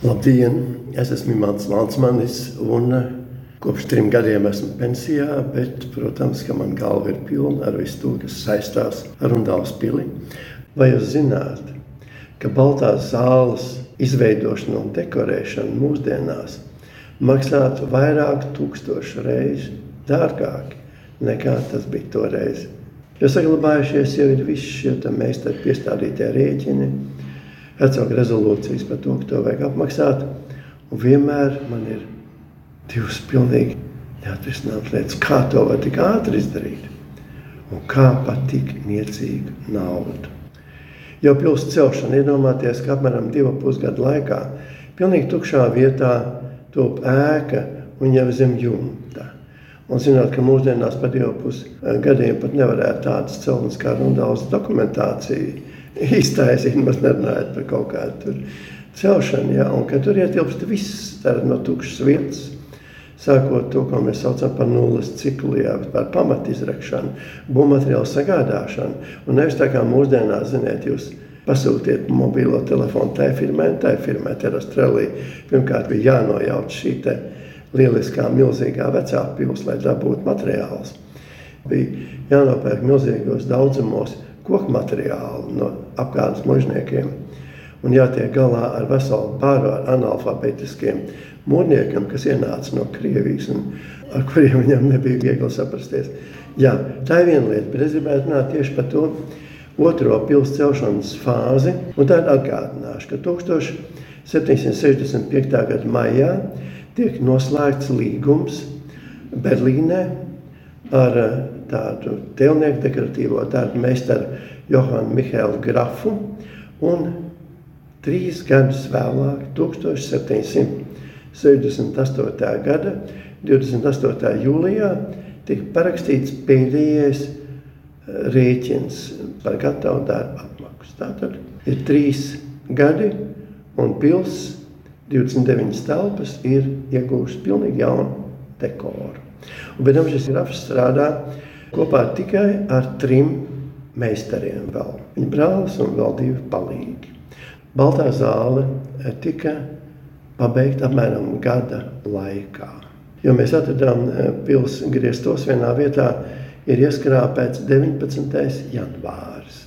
Labdien! Es esmu Mans Lansmanis un kopš trim gadiem esmu pensijā, bet, protams, ka man galva ir pilna ar visu to, kas saistās ar Undāles pili. Vai jūs zināt, ka Baltās zāles izveidošana un dekorēšana mūsdienās maksātu vairāk tūkstošu reižu dārgāk nekā tas bija toreiz? Jo saglabājušies jau ir visi šie meistari piestādītie rēķini, hercoga rezolūcijas par to, ka to vajag apmaksāt. Un vienmēr man ir divas pilnīgi neatrisināmas lietas, kā to var tik ātri izdarīt un kā pat tik niecīgu naudu. Jau pilsētas celšana iedomāties, ka apmēram divu pusgadu laikā pilnīgi tukšā vietā top ēka un jau zem jumta. Un zinot, ka mūsdienās pa divu pusgadiem pat nevarētu tādas celtnes kā Rundāls dokumentācija iztaisīt, maz nerunājot par kaut kādu celšanu, ja, un ka tur ietilpst viss no tukšas vietas, sākot to, ko mēs saucam par nulles ciklu, jā, par pamatizrakšanu, būvmateriālu sagādāšanu, un nevis tā kā mūsdienās, ziniet, jūs pasūtiet mobilo telefonu tai firmai, tai firmai, Terastrelī. Pirmkārt bija jānojauc šī lieliskā, milzīgā vecā pils, lai dabūtu materiālus. Bija jānopērk milzīgos daudzumos koku materiālu no apgādes mužniekiem un jātiek galā ar veselu pāru ar analfabetiskiem mūrniekiem, kas ienāca no Krievijas un ar kuriem viņam nebija viegli saprasties. Jā, tā ir viena lieta, bet es gribētu runāt tieši par to otro pilsētas celšanas fāzi. Un tad atgādināšu, ka 1765. gada maijā tiek noslēgts līgums Berlīnē ar tādu tēlnieku dekoratīvo darbu meistaru Johanu Mihēlu Grafu. Un trīs gadus vēlāk, 1768. gada 28. jūlijā, tika parakstīts pēdējais eh, rēķins par gatavu darbu apmaksu. Tātad ir trīs gadi un pils 29 telpas ir iegūšas pilnīgi jaunu dekoru. Un, bet šis grafs strādā kopā tikai ar trim meistariem. Vēl. Viņa brālis un vēl divi palīgi. Baltā zāle tika pabeigta apmēram gada laikā. Jo mēs atradām eh, pilsētas griestos vienā vietā, ir ieskrāpēts 19. janvāris.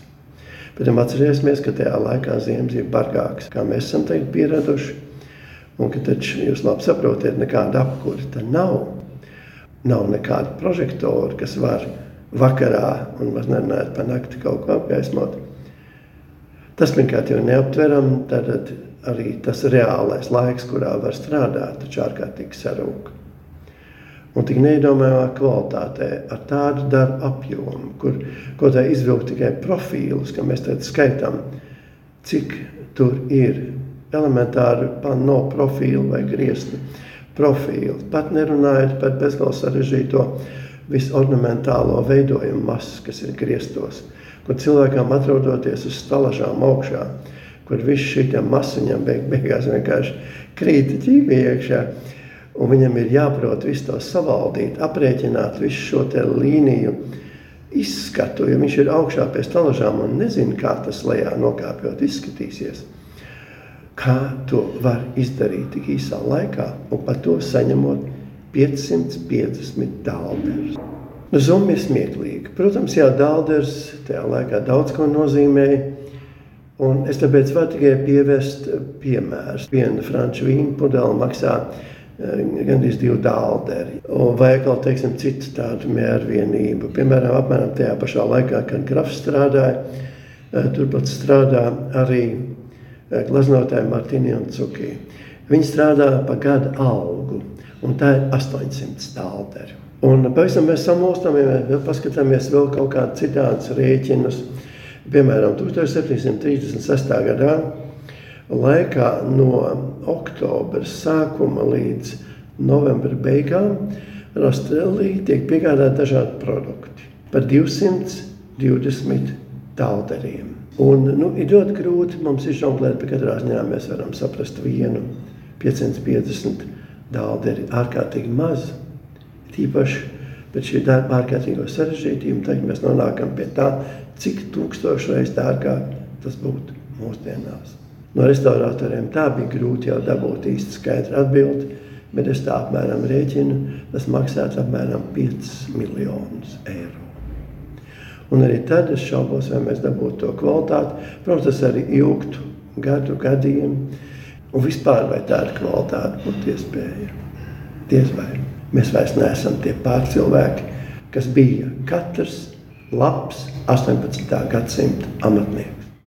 Bet atcerēsimies, ka tajā laikā ziemas ir bargākas, kā mēs esam pieraduši. Un ka taču jūs labi saprotat, nekāda apkūra tā nav. Nav nekāda prožektora, kas var vakarā un maz nerunājot par nakti kaut ko apgaismot. Tas pirmkārt jau neaptveram, tad arī tas reālais laiks, kurā var strādāt, taču ārkārtīgi sarūk. Un tik neiedomājamā kvalitātē, ar tādu darbu apjomu, kur kaut kā izvilkt tikai profīlus, ka mēs tad skaitām, cik tur ir elementāri panno profilu vai griestu profilu. Pat nerunājot par bezgalīgi sarežģīto visornamentālo veidojumu masu, kas ir griestos, kur cilvēkam atrodoties uz stalažām augšā, kur viss šī masiņam beig, beigās vienkārši krīt ķīmija iekšā. Un viņam ir jāprot visu to savaldīt, aprēķināt visu šo līniju izskatu, jo viņš ir augšā pie stalažām un nezina, kā tas lejā nokāpjot izskatīsies kā to var izdarīt tik īsā laikā, un par to saņemot 550 dālderus. Nu, Zumbi ir smieklīgi. Protams, jā, dālders tajā laikā daudz ko nozīmēja. Un es tāpēc varu tikai pievest piemēru. Viena franču vīna pudele maksā eh, gandrīz divu dālderi. Vai atkal, teiksim, citu tādu mērvienību. Piemēram, apmēram tajā pašā laikā, kad grafs strādāja, eh, turpat strādā arī gleznotāja Martīna Cukī. Viņi strādā pa gada algu, un tā ir 800 stālderi. Un pavisam mēs samostam, ja paskatāmies vēl kaut kādus citādus rēķinus. Piemēram, 1736. gadā laikā no oktobra sākuma līdz novembra beigām Rastrēlī tiek piegādāti dažādi produkti par 220 dalderiem. Un, nu, ir ļoti grūti mums izžonglēt, bet katrā ziņā mēs varam saprast vienu 550 dālderi ārkārtīgi maz. Tīpaši pēc šī darba ārkārtīgo sarežģītību, tad mēs nonākam pie tā, cik tūkstošreiz dārgāk tas būtu mūsdienās. No restauratoriem tā bija grūti jau dabūt īsti skaidru atbildi, bet es tā apmēram rēķinu, tas maksātu apmēram 5 miljonus eiro. Un arī tad es šaubos, vai mēs dabūtu to kvalitāti. Protams, tas arī ilgtu gadu, gadiem. Un vispār vai tāda kvalitāte būtu iespēja. Diez vai. Mēs vairs neesam tie pārcilvēki, kas bija katrs labs 18. gadsimta amatnieks.